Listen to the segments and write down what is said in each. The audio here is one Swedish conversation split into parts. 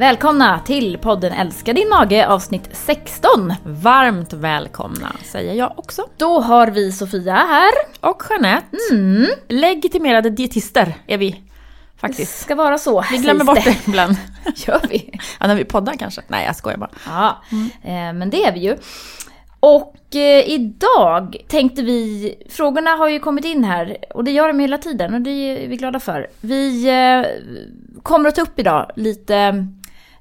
Välkomna till podden Älska din mage avsnitt 16. Varmt välkomna säger jag också. Då har vi Sofia här. Och Jeanette. Mm. Legitimerade dietister är vi Det faktiskt. ska vara så. Vi glömmer bort det ibland. Gör vi? Ja, när vi poddar kanske. Nej, jag skojar bara. Ja, eh, men det är vi ju. Och eh, idag tänkte vi, frågorna har ju kommit in här och det gör de hela tiden och det är vi glada för. Vi eh, kommer att ta upp idag lite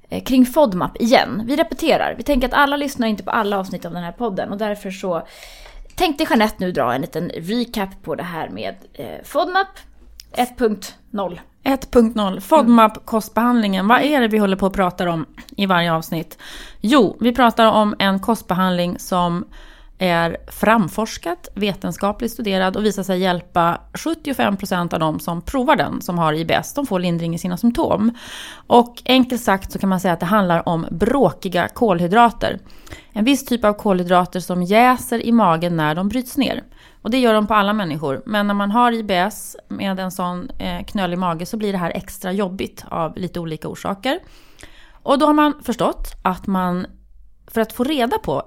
Eh, kring FODMAP igen. Vi repeterar, vi tänker att alla lyssnar inte på alla avsnitt av den här podden och därför så tänkte Jeanette nu dra en liten recap på det här med eh, FODMAP 1.0. 1.0, FODMAP, kostbehandlingen. Vad är det vi håller på att prata om i varje avsnitt? Jo, vi pratar om en kostbehandling som är framforskat, vetenskapligt studerad och visar sig hjälpa 75% av de som provar den, som har IBS, de får lindring i sina symptom. Och enkelt sagt så kan man säga att det handlar om bråkiga kolhydrater. En viss typ av kolhydrater som jäser i magen när de bryts ner. Och det gör de på alla människor. Men när man har IBS med en sån eh, knölig mage så blir det här extra jobbigt av lite olika orsaker. Och då har man förstått att man, för att få reda på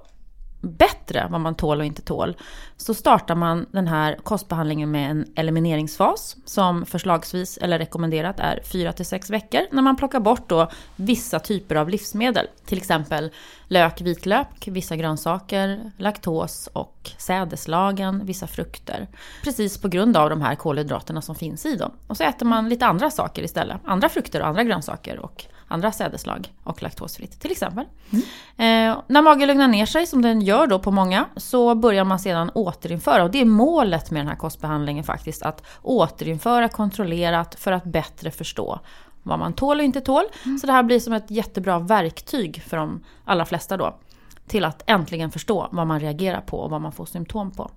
bättre vad man tål och inte tål, så startar man den här kostbehandlingen med en elimineringsfas som förslagsvis, eller rekommenderat, är 4-6 veckor när man plockar bort då vissa typer av livsmedel. Till exempel lök, vitlök, vissa grönsaker, laktos och sädeslagen, vissa frukter. Precis på grund av de här kolhydraterna som finns i dem. Och så äter man lite andra saker istället. Andra frukter och andra grönsaker och andra sädeslag och laktosfritt till exempel. Eh, när magen lugnar ner sig, som den gör då på många, så börjar man sedan återinföra. Och det är målet med den här kostbehandlingen faktiskt, att återinföra kontrollerat för att bättre förstå vad man tål och inte tål. Så det här blir som ett jättebra verktyg för de allra flesta då. Till att äntligen förstå vad man reagerar på och vad man får symptom på.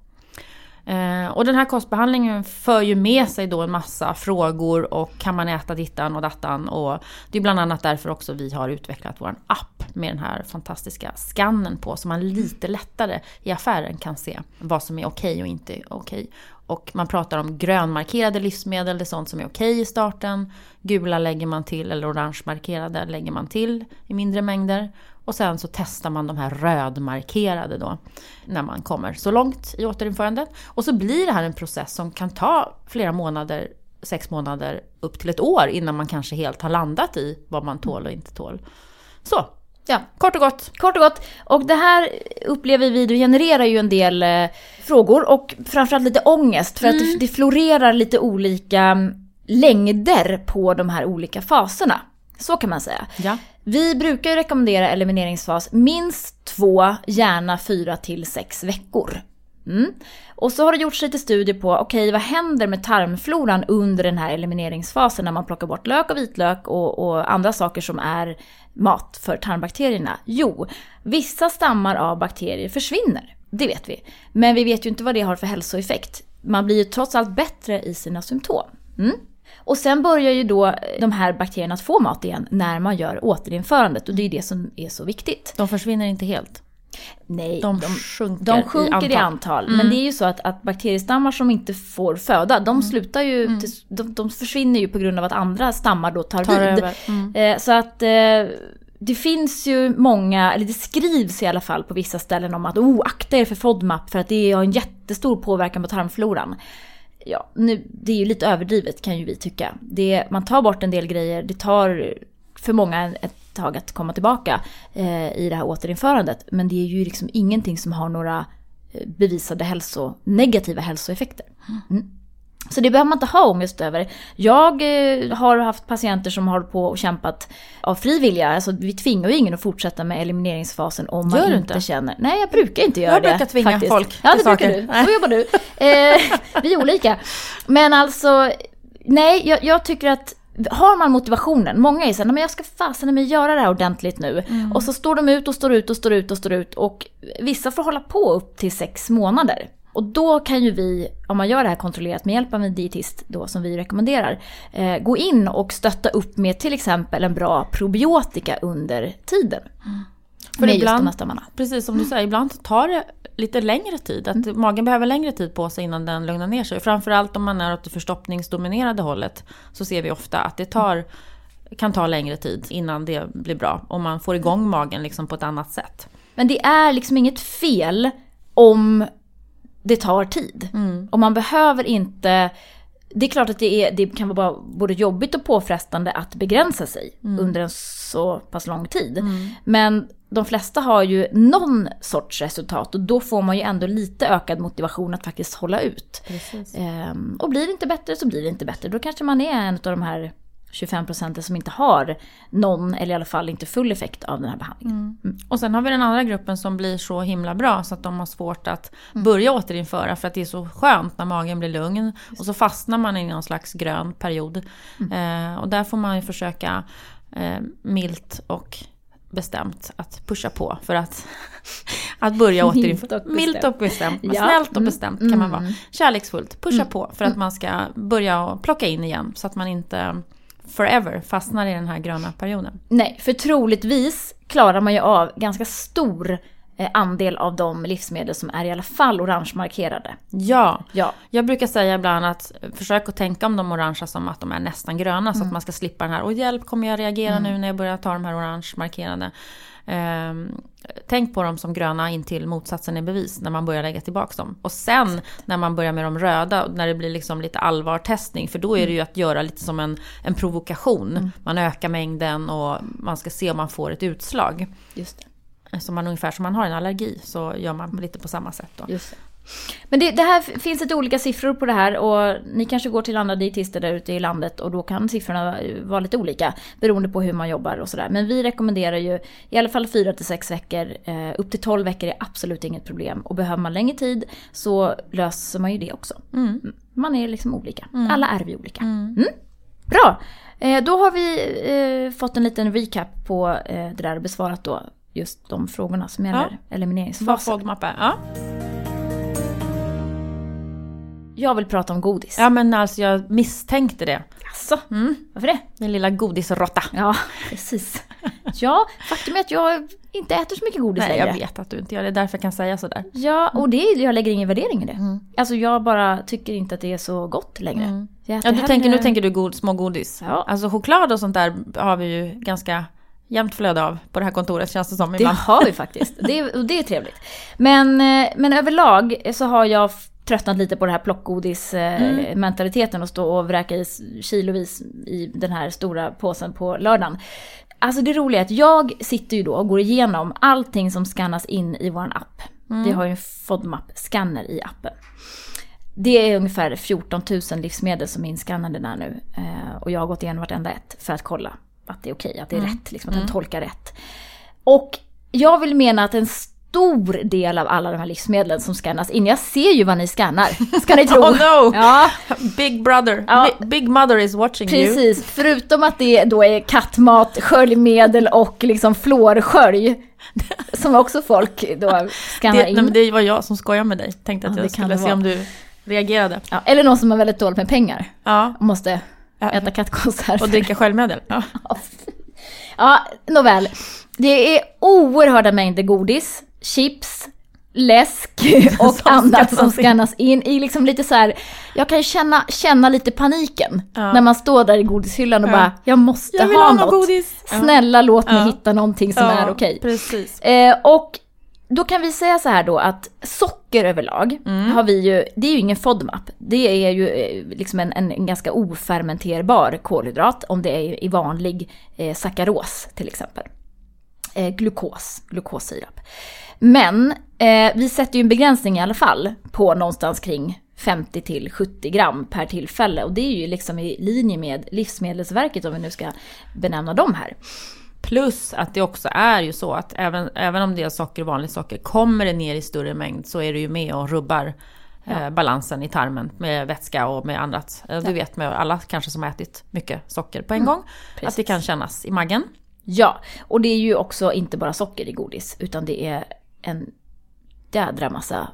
Eh, och den här kostbehandlingen för ju med sig då en massa frågor och kan man äta dittan och dattan och det är bland annat därför också vi har utvecklat vår app med den här fantastiska skannen på så man lite lättare i affären kan se vad som är okej och inte okej. Och man pratar om grönmarkerade livsmedel, det är sånt som är okej i starten. Gula lägger man till, eller orangemarkerade lägger man till i mindre mängder. Och sen så testar man de här rödmarkerade då när man kommer så långt i återinförandet. Och så blir det här en process som kan ta flera månader, sex månader, upp till ett år innan man kanske helt har landat i vad man tål och inte tål. Så, Ja, kort och gott. Kort och gott. Och det här upplever vi, det genererar ju en del eh, frågor och framförallt lite ångest för att det, det florerar lite olika mm, längder på de här olika faserna. Så kan man säga. Ja. Vi brukar ju rekommendera elimineringsfas minst två, gärna fyra till sex veckor. Mm. Och så har det gjorts lite studier på, okej vad händer med tarmfloran under den här elimineringsfasen när man plockar bort lök och vitlök och, och andra saker som är mat för tarmbakterierna? Jo, vissa stammar av bakterier försvinner. Det vet vi. Men vi vet ju inte vad det har för hälsoeffekt. Man blir ju trots allt bättre i sina symptom. Mm. Och sen börjar ju då eh, de här bakterierna att få mat igen när man gör återinförandet och det är det som är så viktigt. De försvinner inte helt. Nej, De, de, sjunker, de sjunker i antal. antal. Men det är ju så att, att bakteriestammar som inte får föda, de slutar ju, till, de, de försvinner ju på grund av att andra stammar då tar, Tar vid. Mm. Eh, så att eh, det finns ju många, eller det skrivs i alla fall på vissa ställen om att oh, akta er för FODMAP för att det har en jättestor påverkan på tarmfloran. Ja, nu, det är ju lite överdrivet kan ju vi tycka. Det, man tar bort en del grejer, det tar för många ett tag att komma tillbaka eh, i det här återinförandet. Men det är ju liksom ingenting som har några eh, bevisade hälso, negativa hälsoeffekter. Mm. Så det behöver man inte ha ångest över. Jag eh, har haft patienter som har på och kämpat av fri vilja. Alltså, vi tvingar ju ingen att fortsätta med elimineringsfasen om man Gör du inte, inte? känner... Nej, jag brukar inte göra Jag det. brukar tvinga faktiskt. folk Ja, det brukar saker. du. Nej. Så jobbar du. Eh, vi är olika. Men alltså, nej, jag, jag tycker att har man motivationen, många är såhär, "Nej, men jag ska fasen med göra det här ordentligt nu. Mm. Och så står de ut och står ut och står ut och står ut och vissa får hålla på upp till sex månader. Och då kan ju vi, om man gör det här kontrollerat med hjälp av en dietist då som vi rekommenderar, eh, gå in och stötta upp med till exempel en bra probiotika under tiden. För med just ibland- de här. Precis som du säger, ibland tar det lite längre tid. Att Mm. Magen behöver längre tid på sig innan den lugnar ner sig. Framförallt om man är åt det förstoppningsdominerade hållet så ser vi ofta att det tar kan ta längre tid innan det blir bra. Och man får igång magen liksom på ett annat sätt. Men det är liksom inget fel om det tar tid. Mm. Och man behöver inte... Det är klart att det, är, det kan vara både jobbigt och påfrestande att begränsa sig Mm. under en så pass lång tid. Men de flesta har ju någon sorts resultat och då får man ju ändå lite ökad motivation att faktiskt hålla ut. Ehm, och blir det inte bättre så blir det inte bättre. Då kanske man är en av de här 25 procenten som inte har någon, eller i alla fall inte full effekt av den här behandlingen. Och sen har vi den andra gruppen som blir så himla bra så att de har svårt att börja återinföra för att det är så skönt när magen blir lugn. Och så fastnar man i någon slags grön period. Eh, och där får man ju försöka eh, milt och bestämt att pusha på för att, att börja återinföra. Milt och bestämt. Ja. Snällt och Mm. bestämt kan man vara. Kärleksfullt, pusha på för att man ska börja plocka in igen så att man inte forever fastnar i den här gröna perioden. Nej, för troligtvis klarar man ju av ganska stor eh, andel av de livsmedel som är i alla fall orange markerade. Ja, Ja, Jag brukar säga ibland att försök att tänka om de orangea som att de är nästan gröna så att man ska slippa den här, och hjälp kommer jag reagera nu när jag börjar ta de här orange markerade. Ehm, tänk på dem som gröna intill motsatsen är bevis när man börjar lägga tillbaka dem. Och sen när man börjar med de röda, när det blir liksom lite allvartestning, för då är det ju att göra lite som en, en provokation. Man ökar mängden och man ska se om man får ett utslag. just det. Som man, ungefär som man har en allergi så gör man lite på samma sätt då. Just det. Men det, det här finns lite olika siffror på det här och ni kanske går till andra dietister där ute i landet och då kan siffrorna vara lite olika beroende på hur man jobbar och sådär. Men vi rekommenderar ju i alla fall 4 till 6 veckor. Eh, upp till 12 veckor är absolut inget problem och behöver man längre tid så löser man ju det också. Mm. Man är liksom olika. Alla är vi olika. Mm. Bra! Eh, då har vi eh, fått en liten recap på eh, det där och besvarat då just de frågorna som gäller Vad elimineringsfasen. FODMAP är. Ja. Jag vill prata om godis. ja men alltså jag misstänkte det. Jaså? Mm. Varför det? Den lilla godisråtta. Ja, precis. Ja, faktum är att jag inte äter så mycket godis Nej, längre. jag vet att du inte gör det. därför jag kan säga sådär. Ja, och det är, jag lägger ingen värdering i det. Mm. Alltså jag bara tycker inte att det är så gott längre. Äter Ja, du hellre- tänker, nu tänker du god, små godis. Ja. Alltså choklad och sånt där har vi ju ganska jämnt flöde av på det här kontoret känns det som Det ibland. har vi faktiskt. Det, är- det är trevligt. Men, eh, men överlag så har jag tröttnat lite på det här plockgodis-mentaliteten och stå och vräka i kilovis i den här stora påsen på lördagen. Alltså det roliga är att jag sitter ju då och går igenom allting som skannas in i vår app. Vi har ju en FODMAP-scanner i appen. Det är ungefär 14 000 livsmedel som är inskannade där nu. Eh, och jag har gått igenom vartenda ett för att kolla att det är okej, att det är rätt, liksom, att den tolkar rätt. Och jag vill mena att en stor del av alla de här livsmedlen som skannas in, jag ser ju vad ni skannar, ska ni tro. Oh no! Ja, Big brother, Ja. Big, mother is watching you. precis. Förutom att det då är kattmat, sköljmedel och liksom fluorskölj. Som också folk då skannar Det, in. men det var jag som skojade med dig. Tänkte att Ja, jag det skulle det se vara. om du reagerade. Ja, eller någon som har väldigt dåligt med pengar Ja, och måste äta kattkonserver. och dricka sköljmedel. Ja. Ja, nåväl. Det är oerhörda mängder godis, chips, läsk och annat som skannas in. i liksom lite så här. jag kan känna, känna lite paniken Ja. när man står där i godishyllan och Ja. bara, jag måste Jag ha, något. godis. Snälla låt mig hitta någonting som är okej. Precis. Eh, och då kan vi säga så här då att socker överlag Mm. har vi ju, det är ju ingen FODMAP. Det är ju eh, liksom en, en, en ganska ofermenterbar kolhydrat om det är i vanlig eh, sackaros till exempel. Eh, glukos, glukossirap. Men eh, vi sätter ju en begränsning i alla fall på någonstans kring 50 till 70 gram per tillfälle och det är ju liksom i linje med Livsmedelsverket om vi nu ska benämna dem här. Plus att det också är ju så att även, även om det är socker, vanligt socker, kommer det ner i större mängd så är det ju med och rubbar eh, balansen i tarmen med vätska och med annat. Eh, Du vet med alla kanske som har ätit mycket socker på en gång, att det precis. kan kännas i magen. Ja, och det är ju också inte bara socker i godis, utan det är en jädra massa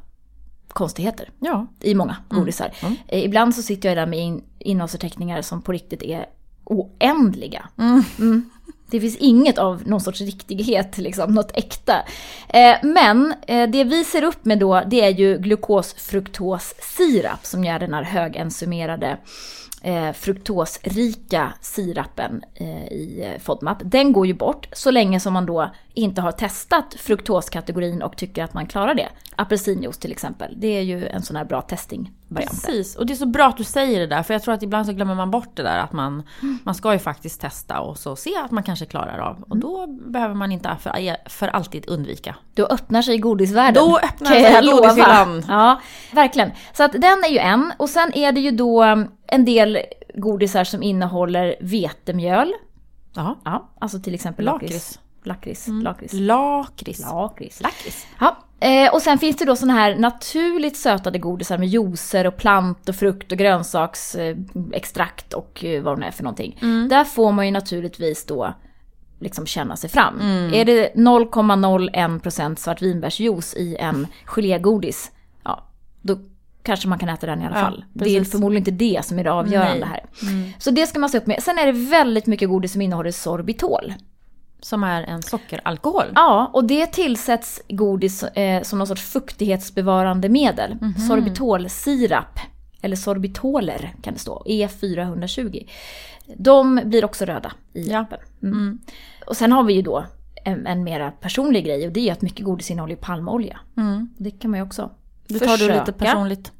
konstigheter Ja, i många godisar. Mm. Eh, ibland så sitter jag där med in, innehållsförteckningar som på riktigt är oändliga. Det finns inget av någon sorts riktighet, liksom, något äkta. Eh, men eh, det vi ser upp med då, det är ju glukos-fruktos-sirap som är den här högenzymerade eh, fruktosrika sirapen eh, i FODMAP. Den går ju bort så länge som man då inte har testat fruktoskategorin och tycker att man klarar det. Apelsinjuice till exempel, det är ju en sån här bra testingvariant. Precis, och det är så bra att du säger det där för jag tror att ibland så glömmer man bort det där att man, mm. man ska ju faktiskt testa och så se att man kanske klarar av. Och då behöver man inte för, för alltid undvika. Då öppnar sig godisvärlden. Då öppnar sig godishyllan. Ja, verkligen. Så att den är ju en och sen är det ju då en del godisar som innehåller vetemjöl. Aha. Ja, alltså till exempel lakrits. Lakrits. Mm. Lakrits. Lakrits. Lakrits. Lakrits. Ja. Eh, och sen finns det då såna här naturligt sötade godisar med juicer och plant och frukt och grönsaksextrakt och eh, vad det är för någonting. Mm. Där får man ju naturligtvis då liksom känna sig fram. Mm. Är det 0,01% svartvinbärsjuice i en gelégodis, ja, då kanske man kan äta den i alla fall. Ja, det är förmodligen inte det som är det avgörande Nej. här. Mm. Så det ska man se upp med. Sen är det väldigt mycket godis som innehåller sorbitol. Som är en sockeralkohol? Ja, och det tillsätts godis eh, som någon sorts fuktighetsbevarande medel. Mm -hmm. Sorbitolsirap, eller sorbitoler kan det stå, E420. De blir också röda i ja. appen. Mm. Mm. Och sen har vi ju då en, en mera personlig grej och det är att mycket godis innehåller palmolja. Mm. Det kan man ju också det tar försöka. du lite personligt.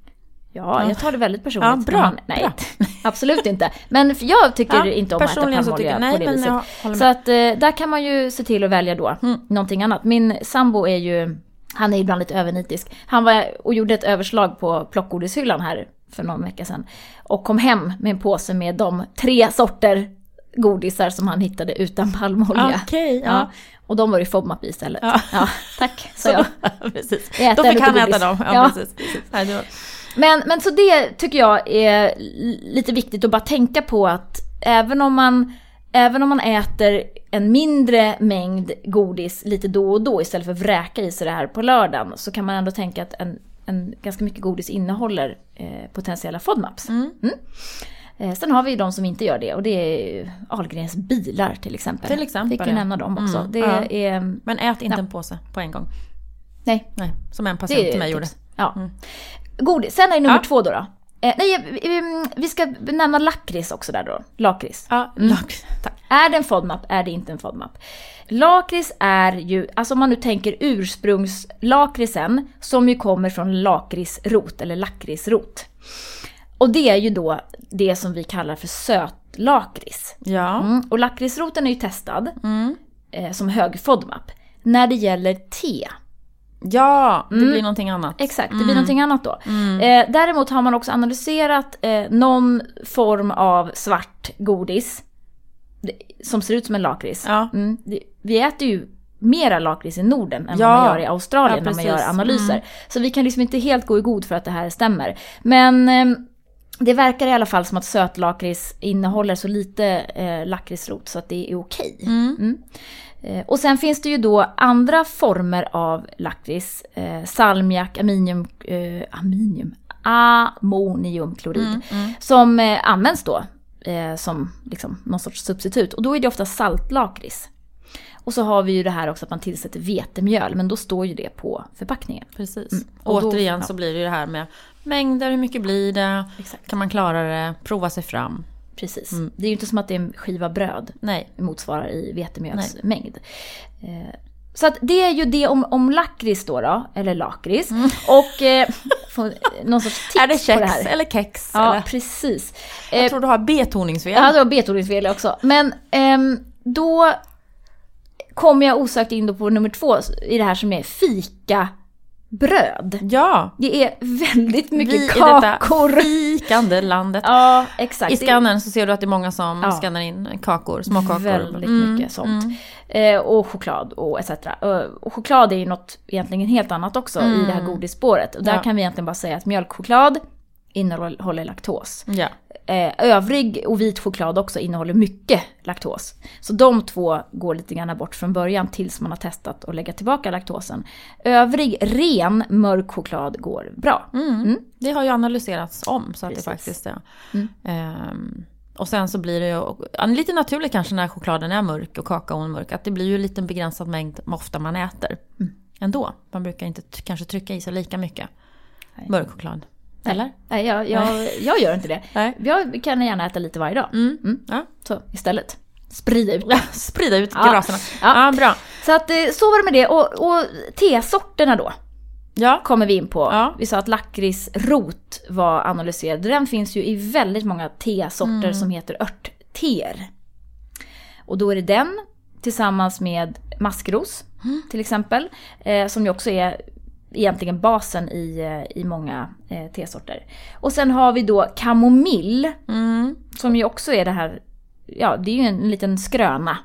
Ja, jag tar det väldigt personligt. Ja, bra. Man, nej, bra. absolut inte. Men jag tycker ja, inte om att äta palmolja på det viset. Så att eh, där kan man ju se till att välja då mm. någonting annat. Min sambo är ju, han är ibland lite övernitisk. Han var och gjorde ett överslag på plockgodishyllan här för någon vecka sedan. Och kom hem med en påse med de tre sorter godisar som han hittade utan palmolja. Okay, ja. ja. Och de var ju FODMAP istället. Ja. ja tack, sa jag. precis. jag Då fick han äta dem. Ja, ja. Precis, precis. Nej, men, men så det tycker jag är lite viktigt att bara tänka på att även om man, även om man äter en mindre mängd godis lite då och då istället för att vräka i sig det här på lördagen så kan man ändå tänka att en, en ganska mycket godis innehåller eh, potentiella FODMAPs. Mm. Mm. Eh, sen har vi ju de som inte gör det och det är Ahlgrens bilar till exempel. Till exempel. Fick ju nämna dem också. Mm, det ja. är, Men ät inte ja. en påse på en gång. Nej. Nej som en patient till mig gjorde. Ja. Mm. Godis. Sen är det nummer ja. två då. då. Eh, nej, vi ska nämna lakrits också där då. Lakrits. Ja, mm. lakrits. Tack. Är det en FODMAP? Är det inte en FODMAP? Lakrits är ju, alltså om man nu tänker ursprungslakritsen, som ju kommer från lakritsrot eller lakritsrot. Och det är ju då det som vi kallar för sötlakrits. Ja. Mm. Och lakritsroten är ju testad mm. eh, som hög FODMAP. När det gäller te. Ja, det mm. blir någonting annat. Exakt, det blir mm. någonting annat då. Mm. Eh, däremot har man också analyserat eh, någon form av svart godis. Som ser ut som en lakrits. Ja. Mm. Vi äter ju mera lakrits i Norden än ja. vad man gör i Australien ja, när man gör analyser. Så vi kan liksom inte helt gå i god för att det här stämmer. Men ehm, det verkar i alla fall som att sötlakrits innehåller så lite eh, lakritsrot så att det är okej. Mm. Mm. Eh, och sen finns det ju då andra former av lakrits. Eh, salmiak, aminium, eh, aminium, ammoniumklorid. Mm, mm. Som eh, används då eh, som liksom, någon sorts substitut. Och då är det ofta saltlakrits. Och så har vi ju det här också att man tillsätter vetemjöl, men då står ju det på förpackningen. Precis. Mm. Och Återigen då, ja. så blir det ju det här med mängder, hur mycket blir det? Exakt. Kan man klara det? Prova sig fram. Precis. Mm. Det är ju inte som att det är en skiva bröd Nej. motsvarar i vetemjölsmängd. Eh, så att det är ju det om, om lakrits då, då eller lakrits. Mm. Och eh, någon sorts tips Är det kex på det här. eller kex? Ja, eller? precis. Jag tror du har betoningsfel. Ja, du har betoningsfel också. Men eh, då kommer jag osökt in då på nummer två i det här som är fika bröd. Ja! Det är väldigt mycket Vi kakor. Vi i detta fikande landet. Ja, exakt. I skannern så ser du att det är många som ja. skannar in kakor, småkakor. Väldigt mm. mycket sånt. Mm. Eh, och choklad och etc. Och choklad är ju något egentligen helt annat också mm. i det här godisspåret. Och där ja. kan vi egentligen bara säga att mjölkchoklad innehåller laktos. Ja. Eh, övrig och vit choklad också innehåller mycket laktos. Så de två går lite grann bort från början tills man har testat att lägga tillbaka laktosen. Övrig ren mörk choklad går bra. Mm. Mm. Det har ju analyserats om så att Precis. det faktiskt är. Mm. Um, Och sen så blir det ju lite naturligt kanske när chokladen är mörk och kakaon mörk. Att det blir ju en liten begränsad mängd ofta man äter. Mm. Ändå. Man brukar inte kanske trycka i sig lika mycket mörk choklad. Eller? Nej, jag, jag, jag gör inte det. Nej. Jag kan gärna äta lite varje dag. Mm. Ja. Så istället. Sprida ut. Sprida ut Ja. graserna. Ja. Ja. bra. Så att eh, så var det med det. Och, och tesorterna då Ja. kommer vi in på. Ja. Vi sa att lakritsrot var analyserad. Den finns ju i väldigt många tesorter Mm. som heter örtteer. Och då är det den tillsammans med maskros Mm. till exempel. Eh, som ju också är egentligen basen i, eh, i många eh, tesorter. Och sen har vi då kamomill. Mm. Som ju också är det här, ja det är ju en liten skröna.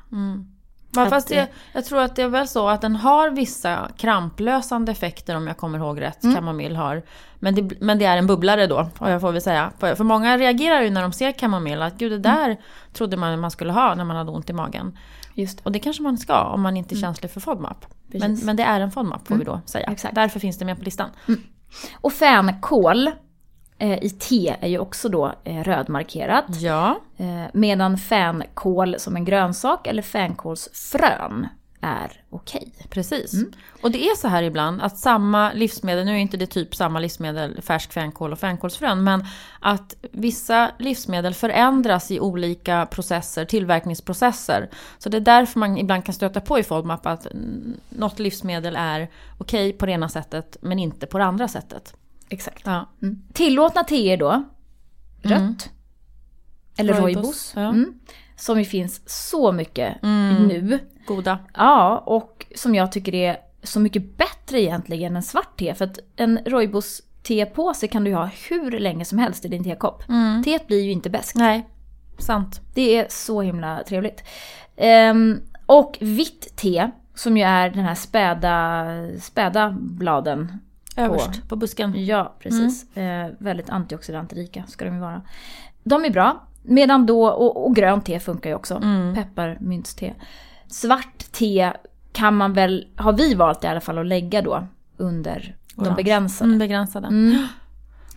Ja, Att fast det, jag tror att det är väl så att den har vissa kramplösande effekter om jag kommer ihåg rätt. Kamomill har. Men det, men det är en bubblare då, och jag får väl säga. För, för många reagerar ju när de ser kamomill att gud det där trodde man man skulle ha när man hade ont i magen. Just Och det kanske man ska om man inte är känslig för FODMAP. Men, Precis. men det är en FODMAP får vi då säga. Exakt. Därför finns det med på listan. Och fänkål eh, i te är ju också då eh, rödmarkerat. Ja, Eh, medan fänkål som en grönsak eller fänkålsfrön är okej. precis. Och det är så här ibland att samma livsmedel, nu är inte det typ samma livsmedel, färsk fänkål och fänkålsfrön, men att vissa livsmedel förändras i olika processer, tillverkningsprocesser. Så det är därför man ibland kan stöta på i FODMAP att mm, något livsmedel är okej på det ena sättet, men inte på det andra sättet. Exakt. Ja. Mm. Tillåtna teer då, rött. Eller Rooibos, rooibos. ja. Mm. Som ju finns så mycket nu. Goda. Ja, och som jag tycker är så mycket bättre egentligen än svart te. För att en rooibos tepåse kan du ha hur länge som helst i din tekopp. Teet blir ju inte bäst. Nej, sant. Det är så himla trevligt. Ehm, och vitt te, som ju är den här späda, späda bladen. Överst på, busken. Ja, precis. Eh, väldigt antioxidantrika ska de ju vara. De är bra. Medan då, och, och grönt te funkar ju också. Pepparmyntste. Svart te kan man väl, har vi valt i alla fall att lägga då under de Orange. begränsade. Mm, begränsade.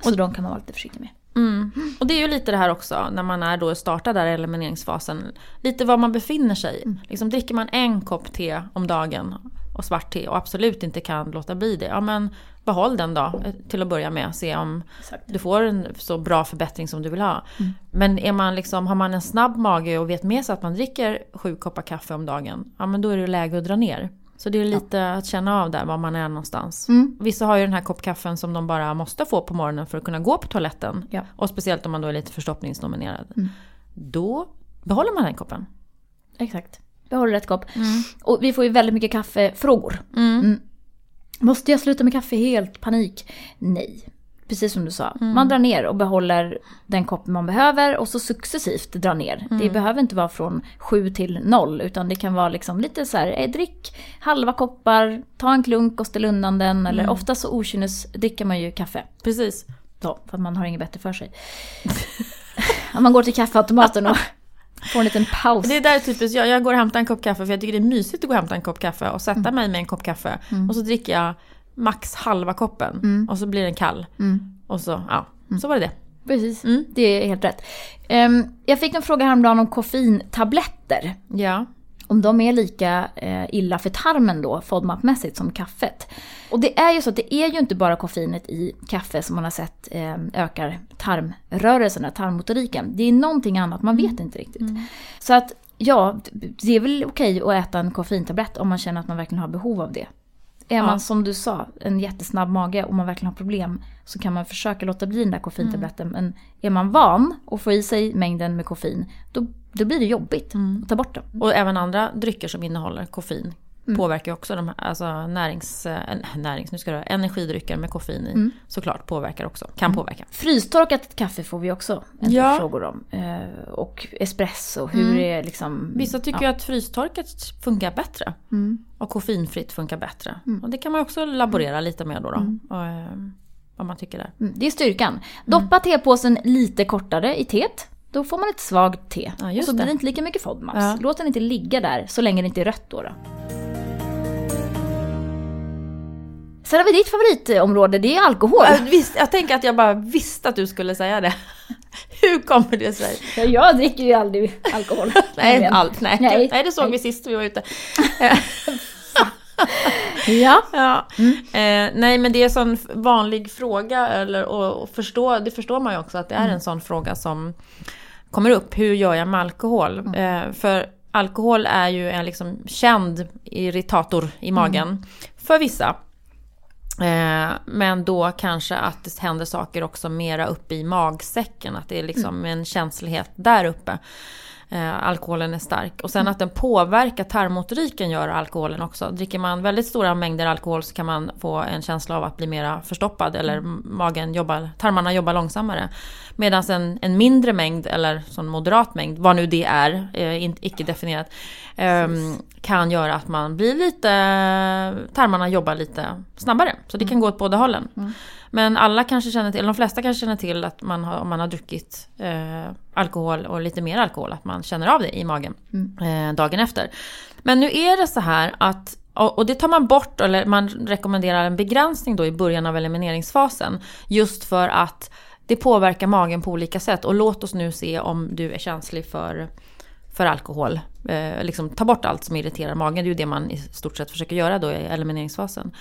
Så de kan man vara lite försiktig med. Mm. Och det är ju lite det här också när man är då startar där i elimineringsfasen. Lite var man befinner sig. Liksom, dricker man en kopp te om dagen och svart te och absolut inte kan låta bli det. Ja men behåll den då eh, till att börja med. Se om Exakt. du får en så bra förbättring som du vill ha. Men är man liksom, har man en snabb mage och vet med sig att man dricker sju koppar kaffe om dagen. Ja men då är det läge att dra ner. Så det är lite att känna av där var man är någonstans. Vissa har ju den här kopp kaffen som de bara måste få på morgonen för att kunna gå på toaletten. Ja. Och speciellt om man då är lite förstoppningsnominerad. Då behåller man den koppen. Exakt. Behåller rätt kopp. Och vi får ju väldigt mycket kaffefrågor. Mm. Måste jag sluta med kaffe helt? Panik? Nej. Precis som du sa. Man drar ner och behåller den koppen man behöver och så successivt drar ner. Det behöver inte vara från 7 till 0 utan det kan vara liksom lite så här, eh, drick halva koppar, ta en klunk och ställ undan den. Eller ofta så okynnes dricker man ju kaffe. Precis. Så, för att man har inget bättre för sig. Man går till kaffeautomaten och får en liten paus. Det är där typiskt, jag, jag går och hämtar en kopp kaffe för jag tycker det är mysigt att gå och hämta en kopp kaffe och sätta mig med en kopp kaffe. Och så dricker jag max halva koppen och så blir den kall. Och så, ja, så var det det. Precis, det är helt rätt. Ehm, jag fick en fråga häromdagen om koffeintabletter. Ja. Om de är lika eh, illa för tarmen då, FODMAP-mässigt, som kaffet. Och det är ju så att det är ju inte bara koffeinet i kaffe som man har sett eh, ökar tarmrörelserna, tarmmotoriken. Det är någonting annat, man vet inte riktigt. Så att ja, det är väl okej att äta en koffeintablett om man känner att man verkligen har behov av det. Är Ja. man som du sa, en jättesnabb mage och man verkligen har problem så kan man försöka låta bli den där koffeintabletten. Men är man van att få i sig mängden med koffein, då, då blir det jobbigt att ta bort den. Och även andra drycker som innehåller koffein påverkar ju också de här, alltså närings, eh, närings, nu ska det energidrycker med koffein i. Såklart påverkar också, kan påverka. Frystorkat kaffe får vi också en Ja. frågor om. Eh, och espresso, hur är liksom... Vissa tycker ju att frystorkat funkar bättre. Och koffeinfritt funkar bättre. Och det kan man också laborera lite med då. då och, eh, vad man tycker där. Mm, Det är styrkan. Doppa tepåsen lite kortare i teet. Då får man ett svagt te. Ja, och så blir det. det inte lika mycket FODMAPs. Ja. Låt den inte ligga där så länge det inte är rött då. då. Sen har vi ditt favoritområde, det är alkohol. Jag, visst, jag tänker att jag bara visste att du skulle säga det. Hur kommer det sig? Ja, jag dricker ju aldrig alkohol. Nej, allt. Nej. Nej. Nej, det såg vi sist vi var ute. Ja. Ja. Eh, nej, men det är en sån vanlig fråga, eller, och, och förstå, det förstår man ju också att det är en sån fråga som kommer upp. Hur gör jag med alkohol? Eh, för alkohol är ju en liksom känd irritator i magen för vissa. Eh, men då kanske att det händer saker också mera uppe i magsäcken. Att det är liksom en känslighet där uppe. Eh, alkoholen är stark. Och sen att den påverkar tarmmotoriken gör alkoholen också. Dricker man väldigt stora mängder alkohol så kan man få en känsla av att bli mera förstoppad eller magen jobbar, tarmarna jobbar långsammare. Medan en, en mindre mängd eller sån moderat mängd, vad nu det är, eh, icke definierat, ehm, kan göra att man blir lite, tarmarna jobbar lite snabbare. Så det kan gå åt båda hållen. Men alla kanske känner till, eller de flesta kanske känner till att man har, om man har druckit eh, alkohol och lite mer alkohol, att man känner av det i magen eh, dagen efter. Men nu är det så här att och och det tar man bort, eller man rekommenderar en begränsning då i början av elimineringsfasen. Just för att det påverkar magen på olika sätt. Och låt oss nu se om du är känslig för, för alkohol. Eh, liksom ta bort allt som irriterar magen. Det är ju det man i stort sett försöker göra då i elimineringsfasen.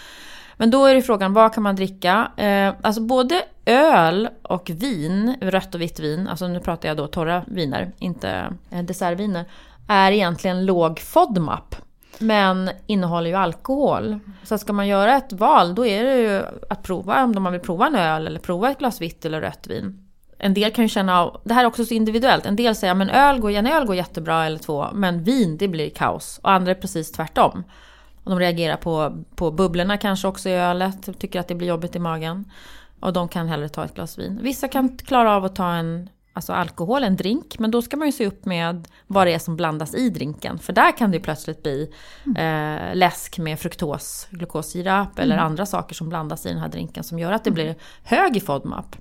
Men då är det frågan, vad kan man dricka? Eh, alltså både öl och vin, rött och vitt vin, alltså nu pratar jag då torra viner, inte eh, dessertviner, är egentligen låg FODMAP. Men innehåller ju alkohol. Så ska man göra ett val, då är det ju att prova om man vill prova en öl eller prova ett glas vitt eller rött vin. En del kan ju känna av, det här är också så individuellt, en del säger men öl går, en öl går jättebra eller två, men vin det blir kaos. Och andra är precis tvärtom. Och de reagerar på, på bubblorna kanske också i ölet, tycker att det blir jobbigt i magen. Och de kan hellre ta ett glas vin. Vissa kan klara av att ta en alltså alkohol, en drink. Men då ska man ju se upp med vad det är som blandas i drinken. För där kan det ju plötsligt bli eh, läsk med fruktos, glukossirap eller andra saker som blandas i den här drinken som gör att det blir hög i FODMAP.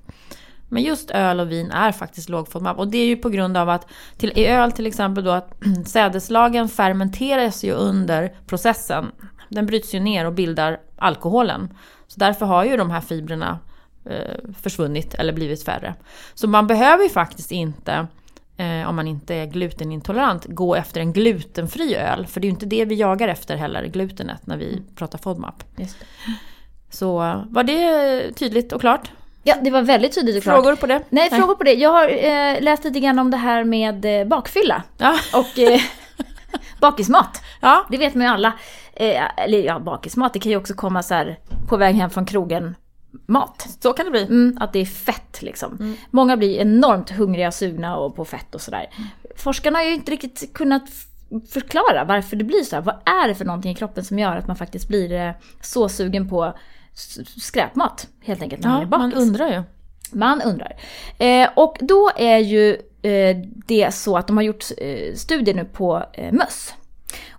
Men just öl och vin är faktiskt låg FODMAP. Och det är ju på grund av att till, i öl till exempel då att sädeslagen fermenteras ju under processen. Den bryts ju ner och bildar alkoholen. Så därför har ju de här fibrerna eh, försvunnit eller blivit färre. Så man behöver ju faktiskt inte, eh, om man inte är glutenintolerant, gå efter en glutenfri öl. För det är ju inte det vi jagar efter heller, glutenet, när vi pratar FODMAP. Så var det tydligt och klart? Ja, det var väldigt tydligt och klart. Frågor på det? Nej, frågor på det. Jag har eh, läst lite grann om det här med eh, bakfylla. Ja. Och eh, bakismat. ja. Det vet man ju alla. Eh, eller ja, bakismat. Det kan ju också komma så här på väg hem från krogen. Mat. Så kan det bli. Mm, att det är fett liksom. Många blir enormt hungriga och sugna och på fett och sådär. Forskarna har ju inte riktigt kunnat förklara varför det blir så här. Vad är det för någonting i kroppen som gör att man faktiskt blir eh, så sugen på skräpmat helt enkelt när man är Ja, bakis? man undrar ju. Man undrar. Eh, och då är ju eh, det så att de har gjort eh, studier nu på eh, möss.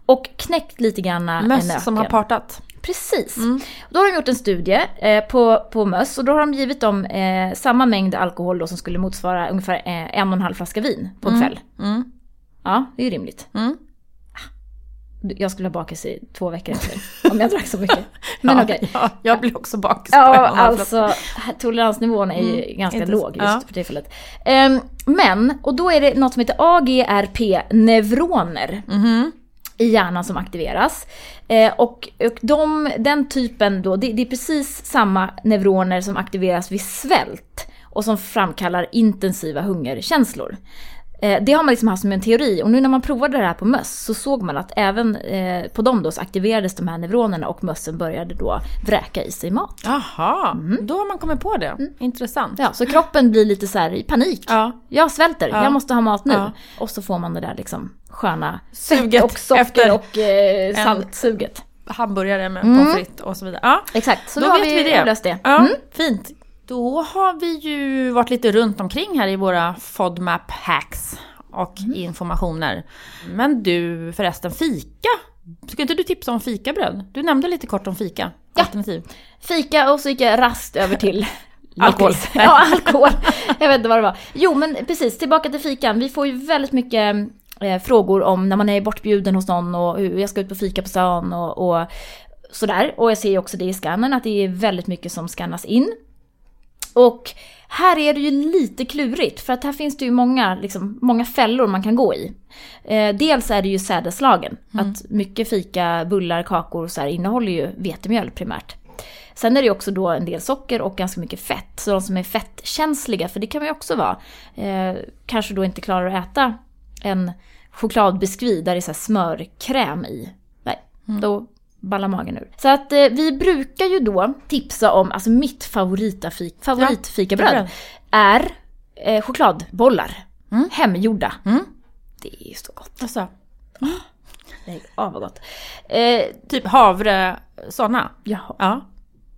Och knäckt lite grann en Möss nöken. som har partat. Precis. Då har de gjort en studie eh, på, på möss och då har de givit dem eh, samma mängd alkohol då som skulle motsvara ungefär eh, en och en halv flaska vin på en kväll. Mm. Ja, det är ju rimligt. Mm. Jag skulle ha bakis i två veckor efter om jag drack så mycket. Men ja, okej. ja, jag blir också bakis. Ja, alltså toleransnivån är ju ganska Inte- låg just ja. för tillfället. Ehm, men, och då är det något som heter AGRP-neuroner i hjärnan som aktiveras. Eh, och och de, den typen då, det, det är precis samma neuroner som aktiveras vid svält och som framkallar intensiva hungerkänslor. Eh, det har man liksom haft som en teori och nu när man provade det här på möss så såg man att även eh, på dem då så aktiverades de här neuronerna och mössen började då vräka i sig mat. Jaha, då har man kommit på det. Intressant. Ja, så kroppen blir lite så här i panik. Ja. Jag svälter, Ja. jag måste ha mat nu. Ja. Och så får man det där liksom sköna Suget och socker efter och eh, saltsuget. Hamburgare med pommes frites och så vidare. Ja, Exakt, så då nu har vet vi, vi det. löst det. Ja, Mm. fint. Då har vi ju varit lite runt omkring här i våra FODMAP hacks och informationer. Men du förresten, fika? Ska inte du tipsa om fikabröd? Du nämnde lite kort om fika. Ja. Alternativ. Fika och så gick jag rast över till Alkohol. Ja, alkohol. Jag vet inte vad det var. Jo, men precis, tillbaka till fikan. Vi får ju väldigt mycket eh, frågor om när man är bortbjuden hos någon och hur jag ska ut på fika på stan och, och sådär. Och jag ser ju också det i skannen att det är väldigt mycket som skannas in. Och Här är det ju lite klurigt för att här finns det ju många, liksom, många fällor man kan gå i. Eh, dels är det ju sädeslagen, att mycket fika, bullar, kakor och så här innehåller ju vetemjöl primärt. Sen är det ju också då en del socker och ganska mycket fett. Så de som är fettkänsliga, för det kan man ju också vara, eh, kanske då inte klarar att äta en chokladbiskvi där det är så smörkräm i. Nej, då ballar magen ur. Så att eh, vi brukar ju då tipsa om, alltså mitt favoritafik, favoritfikabröd bröd. är eh, chokladbollar. Hemgjorda. Mm. Det är ju så gott. Alltså, Lägg av vad gott. Eh, typ havre, såna. jaha. Ja.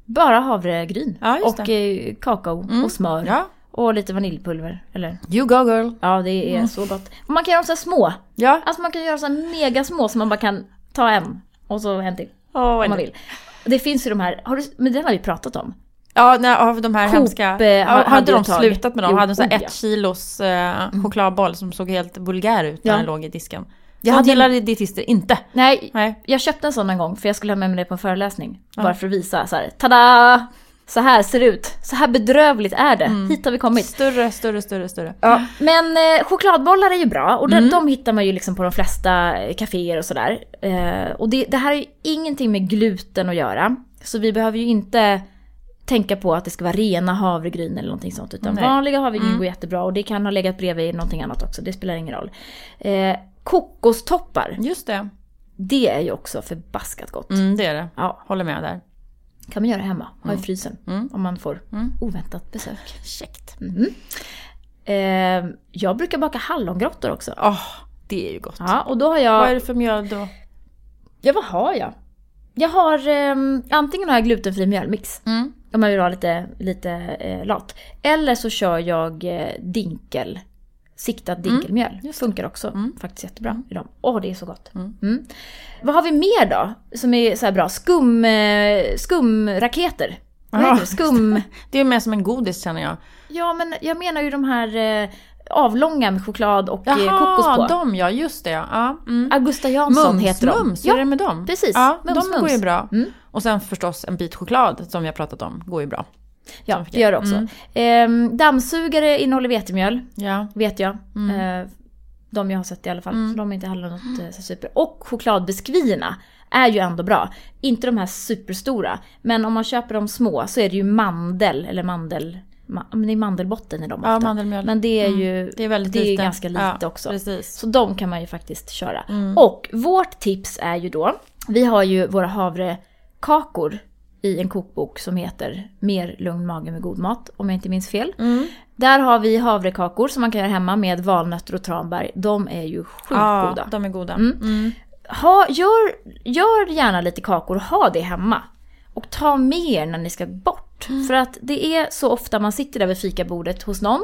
Bara havregryn. Ja, och eh, kakao och smör. ja. Och lite vaniljpulver. Eller? You go girl. Ja, det är så gott. Och man kan göra dem så små. Ja. Alltså man kan göra så mega små så man bara kan ta en och så en till. Oh, Om man vill. Det finns ju de här, har du, men den har vi pratat om. Ja, nej, av de här Coop, hemska... eh, Ja, har inte de tag. slutat med dem? Jo, hade en sån här oh, ett ja. kilos eh, chokladboll som såg helt vulgär ut när Ja. den låg i disken. Jag hade- gillade dietister inte. Nej, Nej. jag köpte en sån en gång för jag skulle ha med mig det på en föreläsning. Bara för att visa så här, tada! Så här ser det ut. Så här bedrövligt är det. Hit har vi kommit. Större, större, större, större. Ja, men eh, chokladbollar är ju bra och de, de hittar man ju liksom på de flesta eh, kaféer och sådär. Eh, och det, det här är ju ingenting med gluten att göra. Så vi behöver ju inte tänka på att det ska vara rena havregryn eller någonting sånt. Utan Nej. vanliga havregryn går jättebra och det kan ha legat bredvid någonting annat också. Det spelar ingen roll. Eh, kokostoppar, Just det. det är ju också förbaskat gott. Mm, det är det. Ja, Håller med där. Kan man göra hemma, ha i frysen. Mm. Om man får Mm. oväntat besök. Käckt. Eh, jag brukar baka hallongrottor också. Åh, det är ju gott. Ja, och då har jag... Vad är det för mjöl då? Ja, vad har jag? Jag har ehm, antingen har jag glutenfri mjölmix. Mm. Om man vill ha lite, lite eh, lat. Eller så kör jag eh, dinkel. Siktad dinkelmjöl. Mm, just det. Funkar också Mm. faktiskt jättebra i dem. Åh, det är så gott. Mm. Mm. Vad har vi mer då? Som är så bra? Skum, eh, skumraketer. Ja, heter det? Skum... Det är mer som en godis känner jag. Ja, men jag menar ju de här eh, avlånga med choklad och eh, kokos Jaha, på. de ja, just det ja. Mm. Augusta Jansson Mums, heter de. mums, hur är det med dem? precis. Ja, Mums, de går ju mums. bra. Mm. Och sen förstås en bit choklad som vi har pratat om, går ju bra. Ja, det gör det också. Mm. Ehm, dammsugare innehåller vetemjöl, Ja. vet jag. Mm. Eh, de jag har sett i alla fall. Så de är inte heller något eh, super. Och chokladbiskvierna är ju ändå bra. Inte de här superstora. Men om man köper de små så är det ju mandel, eller mandel... Ma, det är mandelbotten i dem Ja, ofta. mandelmjöl. Men det är Mm. ju Det är väldigt det är lite. ganska lite Ja, också. Precis. Så de kan man ju faktiskt köra. Mm. Och vårt tips är ju då, vi har ju våra havrekakor i en kokbok som heter Mer lugn mage med god mat, om jag inte minns fel. Mm. Där har vi havrekakor som man kan göra hemma med valnötter och tranbär. De är ju sjukt Ja, goda. de är goda. Mm. Mm. Ha, gör, gör gärna lite kakor och ha det hemma. Och ta med er när ni ska bort. Mm. För att det är så ofta man sitter där vid fikabordet hos någon.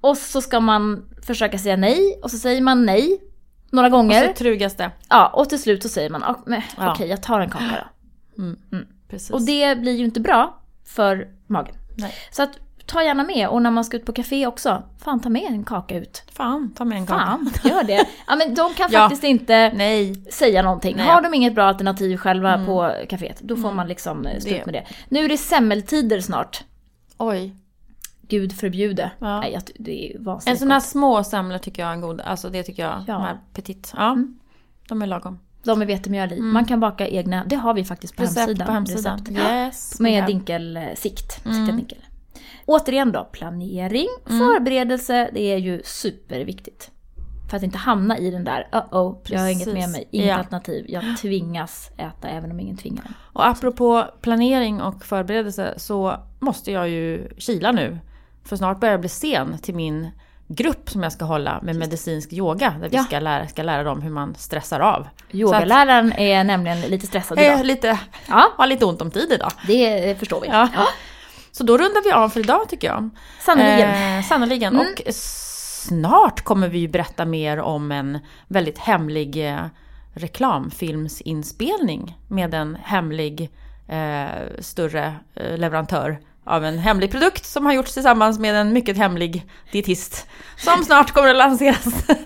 Och så ska man försöka säga nej och så säger man nej några Och gånger. så trugas det. Ja, och till slut så säger man "Ah, Ja. okej jag tar en kaka då. Precis. Och det blir ju inte bra för magen. Nej. Så att ta gärna med och när man ska ut på café också, fan ta med en kaka ut. Fan, ta med en kaka. Fan, gör det. Ja men de kan Ja. faktiskt inte Nej. säga någonting. Nej. Har de inget bra alternativ själva på kaféet, då får man liksom eh, stå ut med det. Nu är det semmeltider snart. Oj. Gud förbjude. Ja. Nej, det är ju En vansinnigt sån här små semlor tycker jag är god. Alltså det tycker jag. Ja. De här petit. Ja. De är lagom. De med vetemjöl i. Man kan baka egna, det har vi faktiskt på Recept hemsidan. på hemsidan. Yes. Med dinkelsikt. Siktad dinkel. Återigen då, planering, förberedelse, det är ju superviktigt. För att inte hamna i den där, uh-oh, jag har inget med mig, inget Ja. alternativ, jag tvingas äta även om ingen tvingar. Och apropå planering och förberedelse så måste jag ju kila nu. För snart börjar jag bli sen till min grupp som jag ska hålla med medicinsk yoga. Där vi Ja. ska, lära, ska lära dem hur man stressar av. Yogaläraren är nämligen lite stressad är idag. lite, Ja, har lite ont om tid idag. det förstår vi. Ja. Så då rundar vi av för idag tycker jag. Sannerligen. Eh, sannoliken. Mm. Och snart kommer vi ju berätta mer om en väldigt hemlig eh, reklamfilmsinspelning med en hemlig eh, större eh, leverantör av en hemlig produkt som har gjorts tillsammans med en mycket hemlig dietist som snart kommer att lanseras.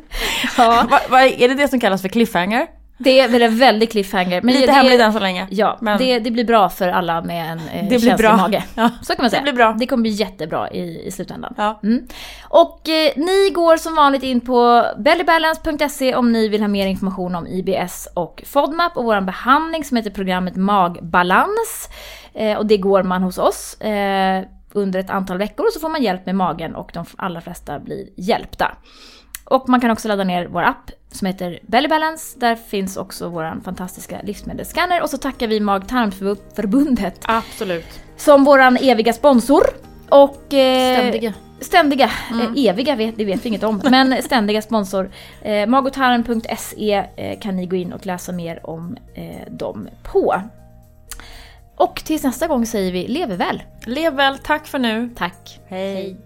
Ja. vad, vad, är det det som kallas för cliffhanger? Det är väl en väldig cliffhanger. Men Lite det, hemligt än så länge. Ja, men... det, det blir bra för alla med en eh, det känslig bra. mage. Ja. Så kan man säga. Det blir bra. Det kommer bli jättebra i, i slutändan. Ja. Mm. Och eh, ni går som vanligt in på bellybalance.se om ni vill ha mer information om IBS och FODMAP och vår behandling som heter programmet Magbalans. Eh, och det går man hos oss. Eh, under ett antal veckor och så får man hjälp med magen och de allra flesta blir hjälpta. Och man kan också ladda ner vår app som heter Belly Balance. Där finns också vår fantastiska livsmedelsscanner. Och så tackar vi Mag-tarmförbundet. Absolut. Som våran eviga sponsor. Och... Eh, ständiga. Ständiga. Mm. Eh, eviga vet, det vet vi inget om. Men ständiga sponsor. Eh, magotarm.se eh, kan ni gå in och läsa mer om eh, dem på. Och tills nästa gång säger vi lev väl. Lev väl, tack för nu. Tack. Hej. Hej.